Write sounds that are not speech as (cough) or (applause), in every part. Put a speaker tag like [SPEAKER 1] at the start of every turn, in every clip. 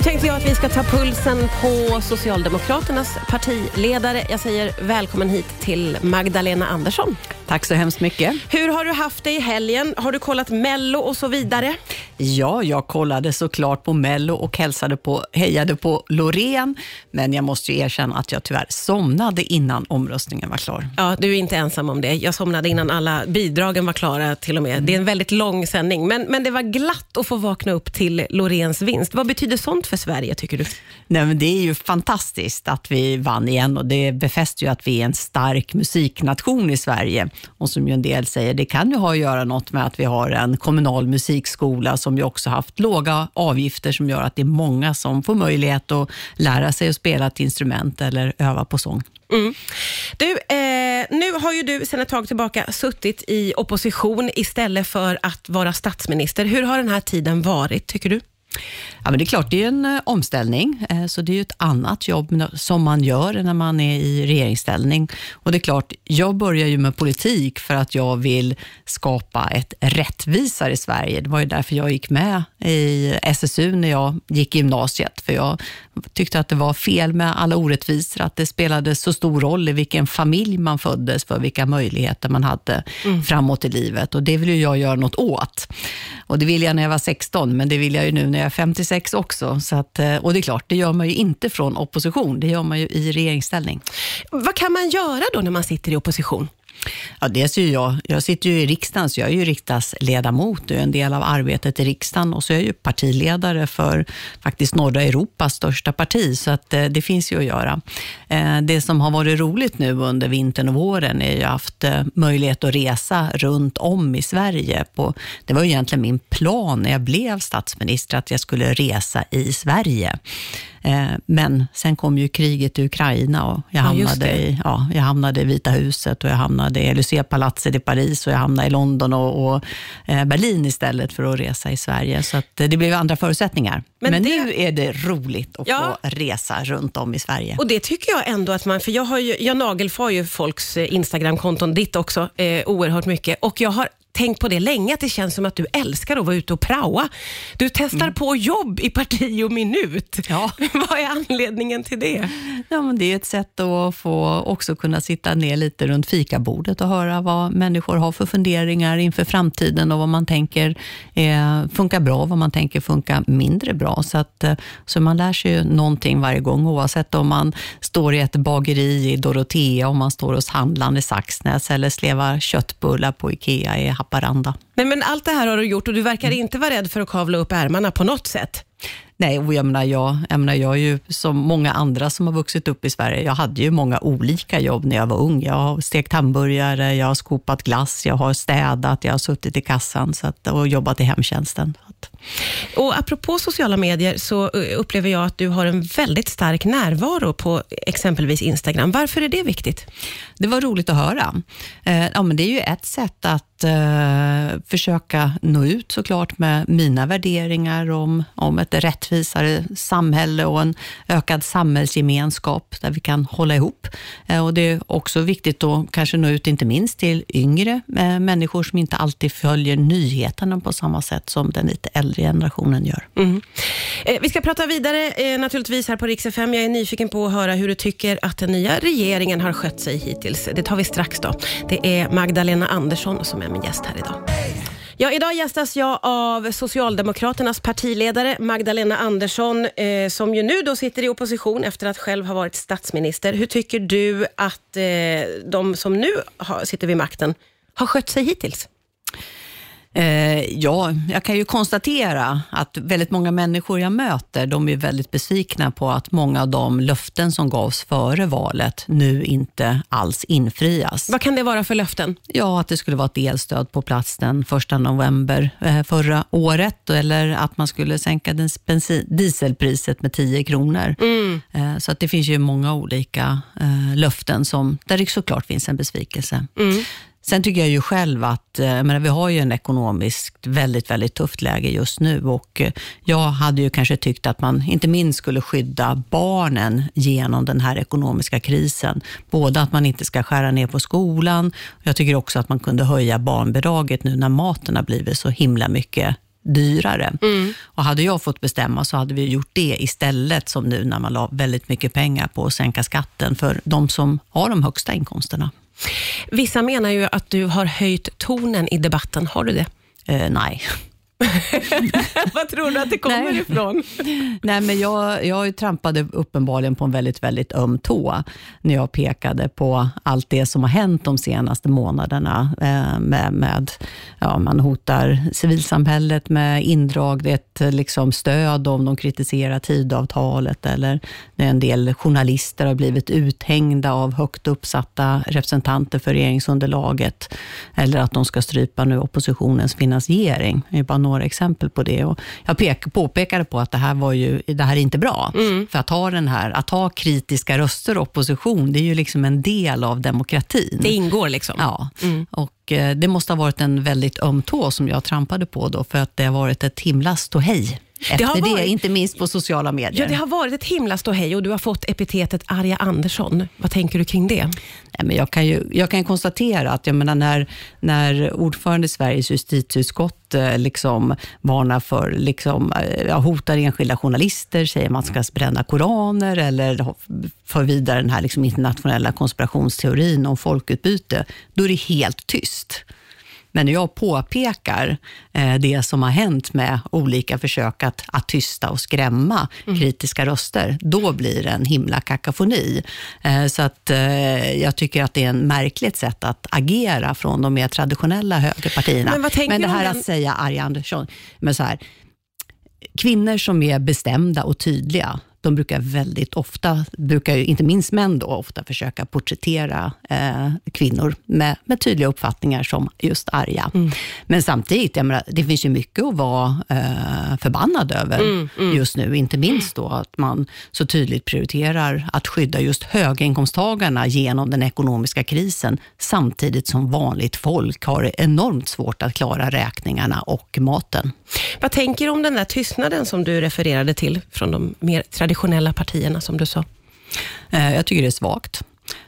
[SPEAKER 1] Nu tänkte jag att vi ska ta pulsen på Socialdemokraternas partiledare. Jag säger välkommen hit till Magdalena Andersson.
[SPEAKER 2] Tack så hemskt mycket.
[SPEAKER 1] Hur har du haft det i helgen? Har du kollat Mello och så vidare?
[SPEAKER 2] Ja, jag kollade såklart på Mello och hälsade på, hejade på Loreen, men jag måste ju erkänna att jag tyvärr somnade innan omröstningen var klar.
[SPEAKER 1] Ja, du är inte ensam om det. Jag somnade innan alla bidragen var klara till och med. Mm. Det är en väldigt lång sändning, men, men det var glatt att få vakna upp till Loreens vinst. Vad betyder sånt för Sverige, tycker du?
[SPEAKER 2] Nej, men det är ju fantastiskt att vi vann igen och det befäster ju att vi är en stark musiknation i Sverige. Och som ju en del säger, det kan ju ha att göra något med att vi har en kommunal musikskola som ju också haft låga avgifter som gör att det är många som får möjlighet att lära sig att spela ett instrument eller öva på sång. Mm.
[SPEAKER 1] Du, eh, nu har ju du sedan ett tag tillbaka suttit i opposition istället för att vara statsminister. Hur har den här tiden varit, tycker du?
[SPEAKER 2] Ja, men det är klart, det är en eh, omställning, eh, så det är ett annat jobb som man gör när man är i regeringsställning. Och det är klart, jag börjar ju med politik för att jag vill skapa ett rättvisare Sverige. Det var ju därför jag gick med i SSU när jag gick gymnasiet, för jag tyckte att det var fel med alla orättvisor, att det spelade så stor roll i vilken familj man föddes, för vilka möjligheter man hade mm. framåt i livet. Och det vill jag göra något åt. Och det ville jag när jag var 16, men det vill jag ju nu när jag är 56 också. Så att, eh, och det är klart, det gör man ju inte från opposition, det gör man ju i regeringsställning.
[SPEAKER 1] Vad kan man göra då när man sitter i opposition?
[SPEAKER 2] Ja, dels är jag, jag sitter ju i riksdagen, så jag är ju riksdagsledamot och är en del av arbetet i riksdagen och så är jag ju partiledare för faktiskt norra Europas största parti, så att eh, det finns ju att göra. Eh, det som har varit roligt nu under vintern och våren är ju haft eh, möjlighet att resa runt om i Sverige. På, det var ju egentligen min plan när jag blev statsminister, att jag skulle resa i Sverige. Men sen kom ju kriget i Ukraina och jag hamnade, ja, i, ja, jag hamnade i Vita huset och jag hamnade i Élysée-palatset i Paris och jag hamnade i London och, och eh, Berlin istället för att resa i Sverige. Så eh, det blev andra förutsättningar. Men, Men det... nu är det roligt att ja. få resa runt om i Sverige.
[SPEAKER 1] Och det tycker jag ändå att man, för jag, har ju, jag nagelfar ju folks eh, Instagram-konton, ditt också, eh, oerhört mycket. Och jag har tänkt på det länge, att det känns som att du älskar att vara ute och praoa. Du testar mm. på jobb i parti och minut. Ja. (laughs) Vad är anledningen till det?
[SPEAKER 2] Ja, men det är ett sätt att få också kunna sitta ner lite runt fikabordet och höra vad människor har för funderingar inför framtiden och vad man tänker eh, funkar bra och vad man tänker funkar mindre bra. Så, att, eh, så man lär sig ju någonting varje gång, oavsett om man står i ett bageri i Dorotea, om man står hos handlaren i Saxnäs eller slevar köttbullar på Ikea i Haparanda.
[SPEAKER 1] Nej, men allt det här har du gjort och du verkar mm. inte vara rädd för att kavla upp ärmarna på något sätt.
[SPEAKER 2] Nej, och jag menar, jag, jag menar, jag är ju som många andra som har vuxit upp i Sverige. Jag hade ju många olika jobb när jag var ung. Jag har stekt hamburgare, jag har skopat glass, jag har städat, jag har suttit i kassan så att, och jobbat i hemtjänsten.
[SPEAKER 1] Och apropå sociala medier så eh, upplever jag att du har en väldigt stark närvaro på exempelvis Instagram. Varför är det viktigt?
[SPEAKER 2] Det var roligt att höra. Eh, ja, men det är ju ett sätt att eh, försöka nå ut såklart med mina värderingar om, om ett rättvisare samhälle och en ökad samhällsgemenskap där vi kan hålla ihop. Eh, och Det är också viktigt att kanske nå ut inte minst till yngre eh, människor som inte alltid följer nyheterna på samma sätt som den lite äldre generationen gör. Mm.
[SPEAKER 1] Eh, vi ska prata vidare eh, naturligtvis här på Rix FM. Jag är nyfiken på att höra hur du tycker att den nya regeringen har skött sig hittills. Det tar vi strax då. Det är Magdalena Andersson som är min gäst här idag. Ja, idag gästas jag av Socialdemokraternas partiledare Magdalena Andersson, eh, som ju nu då sitter i opposition efter att själv ha varit statsminister. Hur tycker du att eh, de som nu har, sitter vid makten har skött sig hittills?
[SPEAKER 2] Eh, ja, jag kan ju konstatera att väldigt många människor jag möter, de är väldigt besvikna på att många av de löften som gavs före valet nu inte alls infrias.
[SPEAKER 1] Vad kan det vara för löften?
[SPEAKER 2] Ja, att det skulle vara ett elstöd på plats den 1 november eh, förra året, eller att man skulle sänka dieselpriset med 10 kronor. Mm. Eh, så att det finns ju många olika eh, löften som, där det såklart finns en besvikelse. Mm. Sen tycker jag ju själv att, eh, jag menar, vi har ju en ekonomiskt väldigt, väldigt tufft läge just nu och eh, jag hade ju kanske tyckt att man inte minst skulle skydda barnen genom den här ekonomiska krisen. Både att man inte ska skära ner på skolan, jag tycker också att man kunde höja barnbidraget nu när maten har blivit så himla mycket dyrare. Mm. Och hade jag fått bestämma så hade vi gjort det istället som nu när man la väldigt mycket pengar på att sänka skatten för de som har de högsta inkomsterna.
[SPEAKER 1] Vissa menar ju att du har höjt tonen i debatten. Har du det?
[SPEAKER 2] Eh, nej. (laughs)
[SPEAKER 1] Vad tror du att det kommer Nej. ifrån?
[SPEAKER 2] Nej, men jag, jag trampade uppenbarligen på en väldigt, väldigt öm tå när jag pekade på allt det som har hänt de senaste månaderna. Eh, med, med ja, man hotar civilsamhället med indraget liksom, stöd om de kritiserar tidavtalet eller när en del journalister har blivit uthängda av högt uppsatta representanter för regeringsunderlaget. Eller att de ska strypa nu oppositionens finansiering. Det är bara några exempel på det. Och jag pek, påpekade på att det här, var ju, det här är inte bra. Mm. För att ha, den här, att ha kritiska röster och opposition, det är ju liksom en del av demokratin.
[SPEAKER 1] Det ingår liksom.
[SPEAKER 2] Ja. Mm. Och eh, det måste ha varit en väldigt öm tå som jag trampade på då, för att det har varit ett himla ståhej efter det, har varit, inte minst på sociala medier.
[SPEAKER 1] Ja, det har varit ett himla ståhej och du har fått epitetet Arja Andersson. Vad tänker du kring det?
[SPEAKER 2] Nej, men jag, kan ju, jag kan konstatera att jag menar, när, när ordförande i Sveriges justitieutskott eh, liksom varnar för, liksom, eh, hotar enskilda journalister, säger att man ska bränna koraner eller för vidare den här liksom internationella konspirationsteorin om folkutbyte, då är det helt tyst. Men när jag påpekar eh, det som har hänt med olika försök att, att tysta och skrämma mm. kritiska röster, då blir det en himla kakafoni. Eh, så att eh, jag tycker att det är en märkligt sätt att agera från de mer traditionella högerpartierna. Men, men det här att säga Arja Andersson, men så här, kvinnor som är bestämda och tydliga, de brukar väldigt ofta, brukar ju, inte minst män då, ofta försöka porträttera eh, kvinnor med, med tydliga uppfattningar som just arga. Mm. Men samtidigt, menar, det finns ju mycket att vara eh, förbannad över mm, mm. just nu. Inte minst då att man så tydligt prioriterar att skydda just höginkomsttagarna genom den ekonomiska krisen, samtidigt som vanligt folk har enormt svårt att klara räkningarna och maten.
[SPEAKER 1] Vad tänker du om den där tystnaden som du refererade till från de mer traditionella partierna, som du sa?
[SPEAKER 2] Eh, jag tycker det är svagt.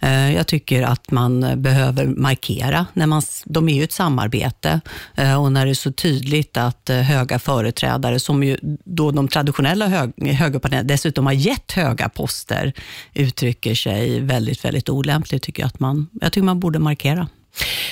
[SPEAKER 2] Eh, jag tycker att man behöver markera. När man, de är ju ett samarbete eh, och när det är så tydligt att höga företrädare, som ju då de traditionella hög, högerpartierna dessutom har gett höga poster, uttrycker sig väldigt, väldigt olämpligt, tycker jag att man, jag tycker man borde markera.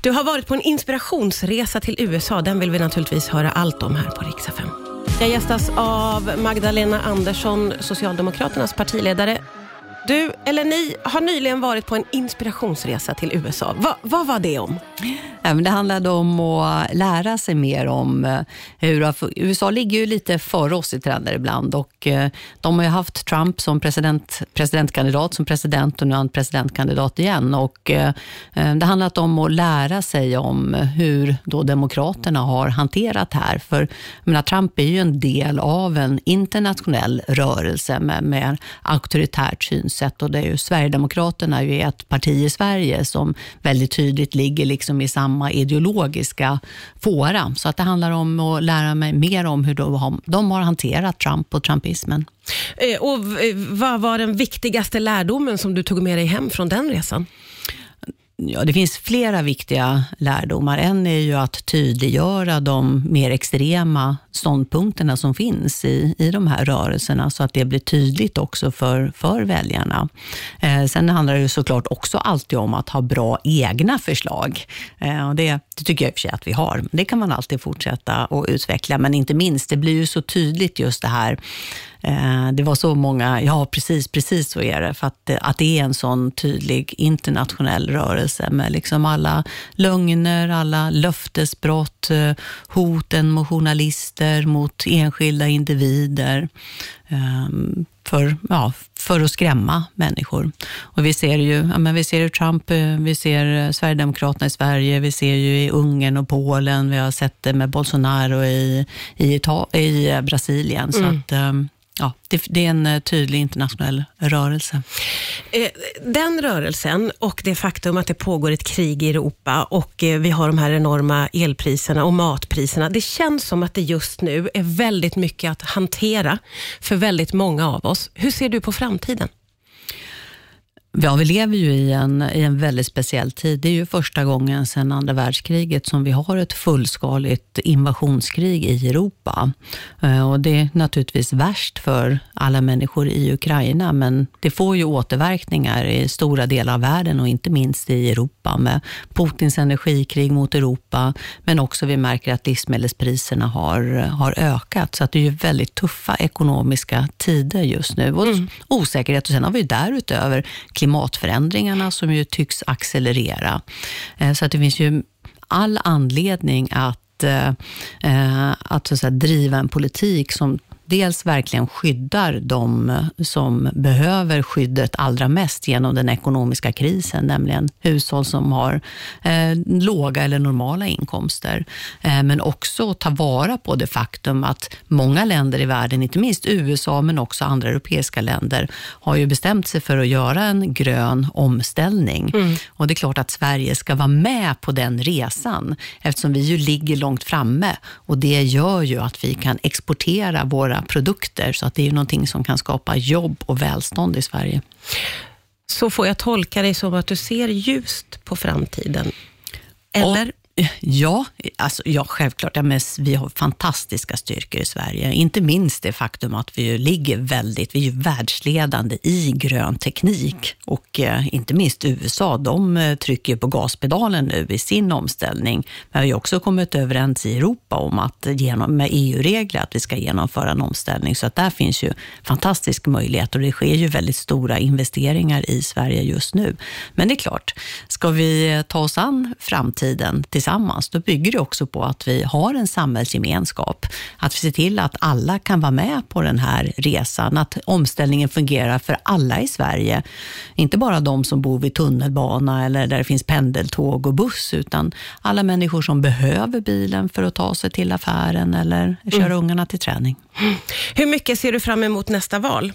[SPEAKER 1] Du har varit på en inspirationsresa till USA. Den vill vi naturligtvis höra allt om här på Rix FM. Jag gästas av Magdalena Andersson, Socialdemokraternas partiledare. Du, eller ni, har nyligen varit på en inspirationsresa till USA. Va, vad var det om?
[SPEAKER 2] det handlade om att lära sig mer om eh, hur... USA ligger ju lite före oss i trender ibland och eh, de har ju haft Trump som president, presidentkandidat som president och nu är han presidentkandidat igen. Och eh, det handlat om att lära sig om hur då Demokraterna har hanterat det här. För menar, Trump är ju en del av en internationell rörelse med, med auktoritärt synsätt och det är ju Sverigedemokraterna är ju ett parti i Sverige som väldigt tydligt ligger liksom i samma ideologiska fåra. Så att det handlar om att lära mig mer om hur de har, hanterat Trump och trumpismen.
[SPEAKER 1] Eh, och vad var den viktigaste lärdomen som du tog med dig hem från den resan?
[SPEAKER 2] Ja, det finns flera viktiga lärdomar. En är ju att tydliggöra de mer extrema ståndpunkterna som finns i, i de här rörelserna, så att det blir tydligt också för, för väljarna. Eh, sen handlar det såklart också alltid om att ha bra egna förslag. Eh, och det, det tycker jag i och för sig att vi har. Det kan man alltid fortsätta att utveckla, men inte minst, det blir ju så tydligt just det här Eh, det var så många, ja precis, precis så är det. För att, eh, att det är en sån tydlig internationell rörelse med liksom alla lögner, alla löftesbrott, eh, hoten mot journalister, mot enskilda individer. Ehm, för, ja, för att skrämma människor. Och vi ser ju ja, men vi ser Trump, eh, vi ser Sverigedemokraterna i Sverige, vi ser ju i Ungern och Polen, vi har sett det med Bolsonaro i, i, i Brasilien. Mm. Så att, ehm, Ja, det, det, är en eh, tydlig internationell rörelse.
[SPEAKER 1] Eh, den rörelsen och det faktum att det pågår ett krig i Europa och eh, vi har de här enorma elpriserna och matpriserna. Det känns som att det just nu är väldigt mycket att hantera för väldigt många av oss. Hur ser du på framtiden?
[SPEAKER 2] Ja, vi lever ju i en, i en väldigt speciell tid. Det är ju första gången sedan andra världskriget som vi har ett fullskaligt invasionskrig i Europa. Eh, och Det är naturligtvis värst för alla människor i Ukraina, men det får ju återverkningar i stora delar av världen och inte minst i Europa med Putins energikrig mot Europa, men också vi märker att livsmedelspriserna har, har ökat. Så att det är ju väldigt tuffa ekonomiska tider just nu och mm. osäkerhet. Och sen har vi därutöver klimatförändringarna som ju tycks accelerera. Eh, så att det finns ju all anledning att eh, eh, att, så att driva en politik som dels verkligen skyddar de som behöver skyddet allra mest genom den ekonomiska krisen, nämligen hushåll som har eh, låga eller normala inkomster. Eh, men också ta vara på det faktum att många länder i världen, inte minst USA men också andra europeiska länder, har ju bestämt sig för att göra en grön omställning. Mm. Och det är klart att Sverige ska vara med på den resan eftersom vi ju ligger långt framme och det gör ju att vi kan exportera våra våra produkter. Så att det är någonting som kan skapa jobb och välstånd i Sverige.
[SPEAKER 1] Så får jag tolka dig som att du ser ljust på framtiden? Eller?
[SPEAKER 2] Ja, alltså, ja självklart. Ja, men vi har fantastiska styrkor i Sverige. Inte minst det faktum att vi ligger väldigt, vi är ju världsledande i grön teknik. Och eh, inte minst USA, de eh, trycker på gaspedalen nu i sin omställning. Vi har ju också kommit överens i Europa om att genom, med EU-regler att vi ska genomföra en omställning. Så att där finns ju fantastisk möjlighet och det sker ju väldigt stora investeringar i Sverige just nu. Men det är klart, ska vi ta oss an framtiden tillsammans, då bygger det också på att vi har en samhällsgemenskap. Att vi ser till att alla kan vara med på den här resan, att omställningen fungerar för alla i Sverige. Inte bara de som bor vid tunnelbana eller där det finns pendeltåg och buss, utan alla människor som behöver bilen för att ta sig till affären eller köra mm. ungarna till träning.
[SPEAKER 1] Hur mycket ser du fram emot nästa val?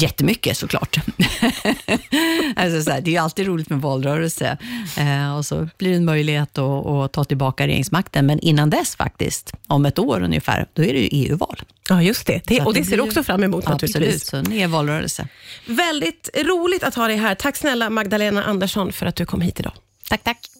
[SPEAKER 2] Jättemycket såklart. (laughs) alltså så här, det är ju alltid roligt med valrörelse eh, och så blir det en möjlighet att, att, ta tillbaka regeringsmakten. Men innan dess faktiskt, om ett år ungefär, då är det ju EU-val.
[SPEAKER 1] Ja, just det. det och det, det ser du också fram emot
[SPEAKER 2] absolut,
[SPEAKER 1] naturligtvis.
[SPEAKER 2] Absolut, så det är valrörelse.
[SPEAKER 1] Väldigt roligt att ha dig här. Tack snälla Magdalena Andersson för att du kom hit idag.
[SPEAKER 2] Tack, tack.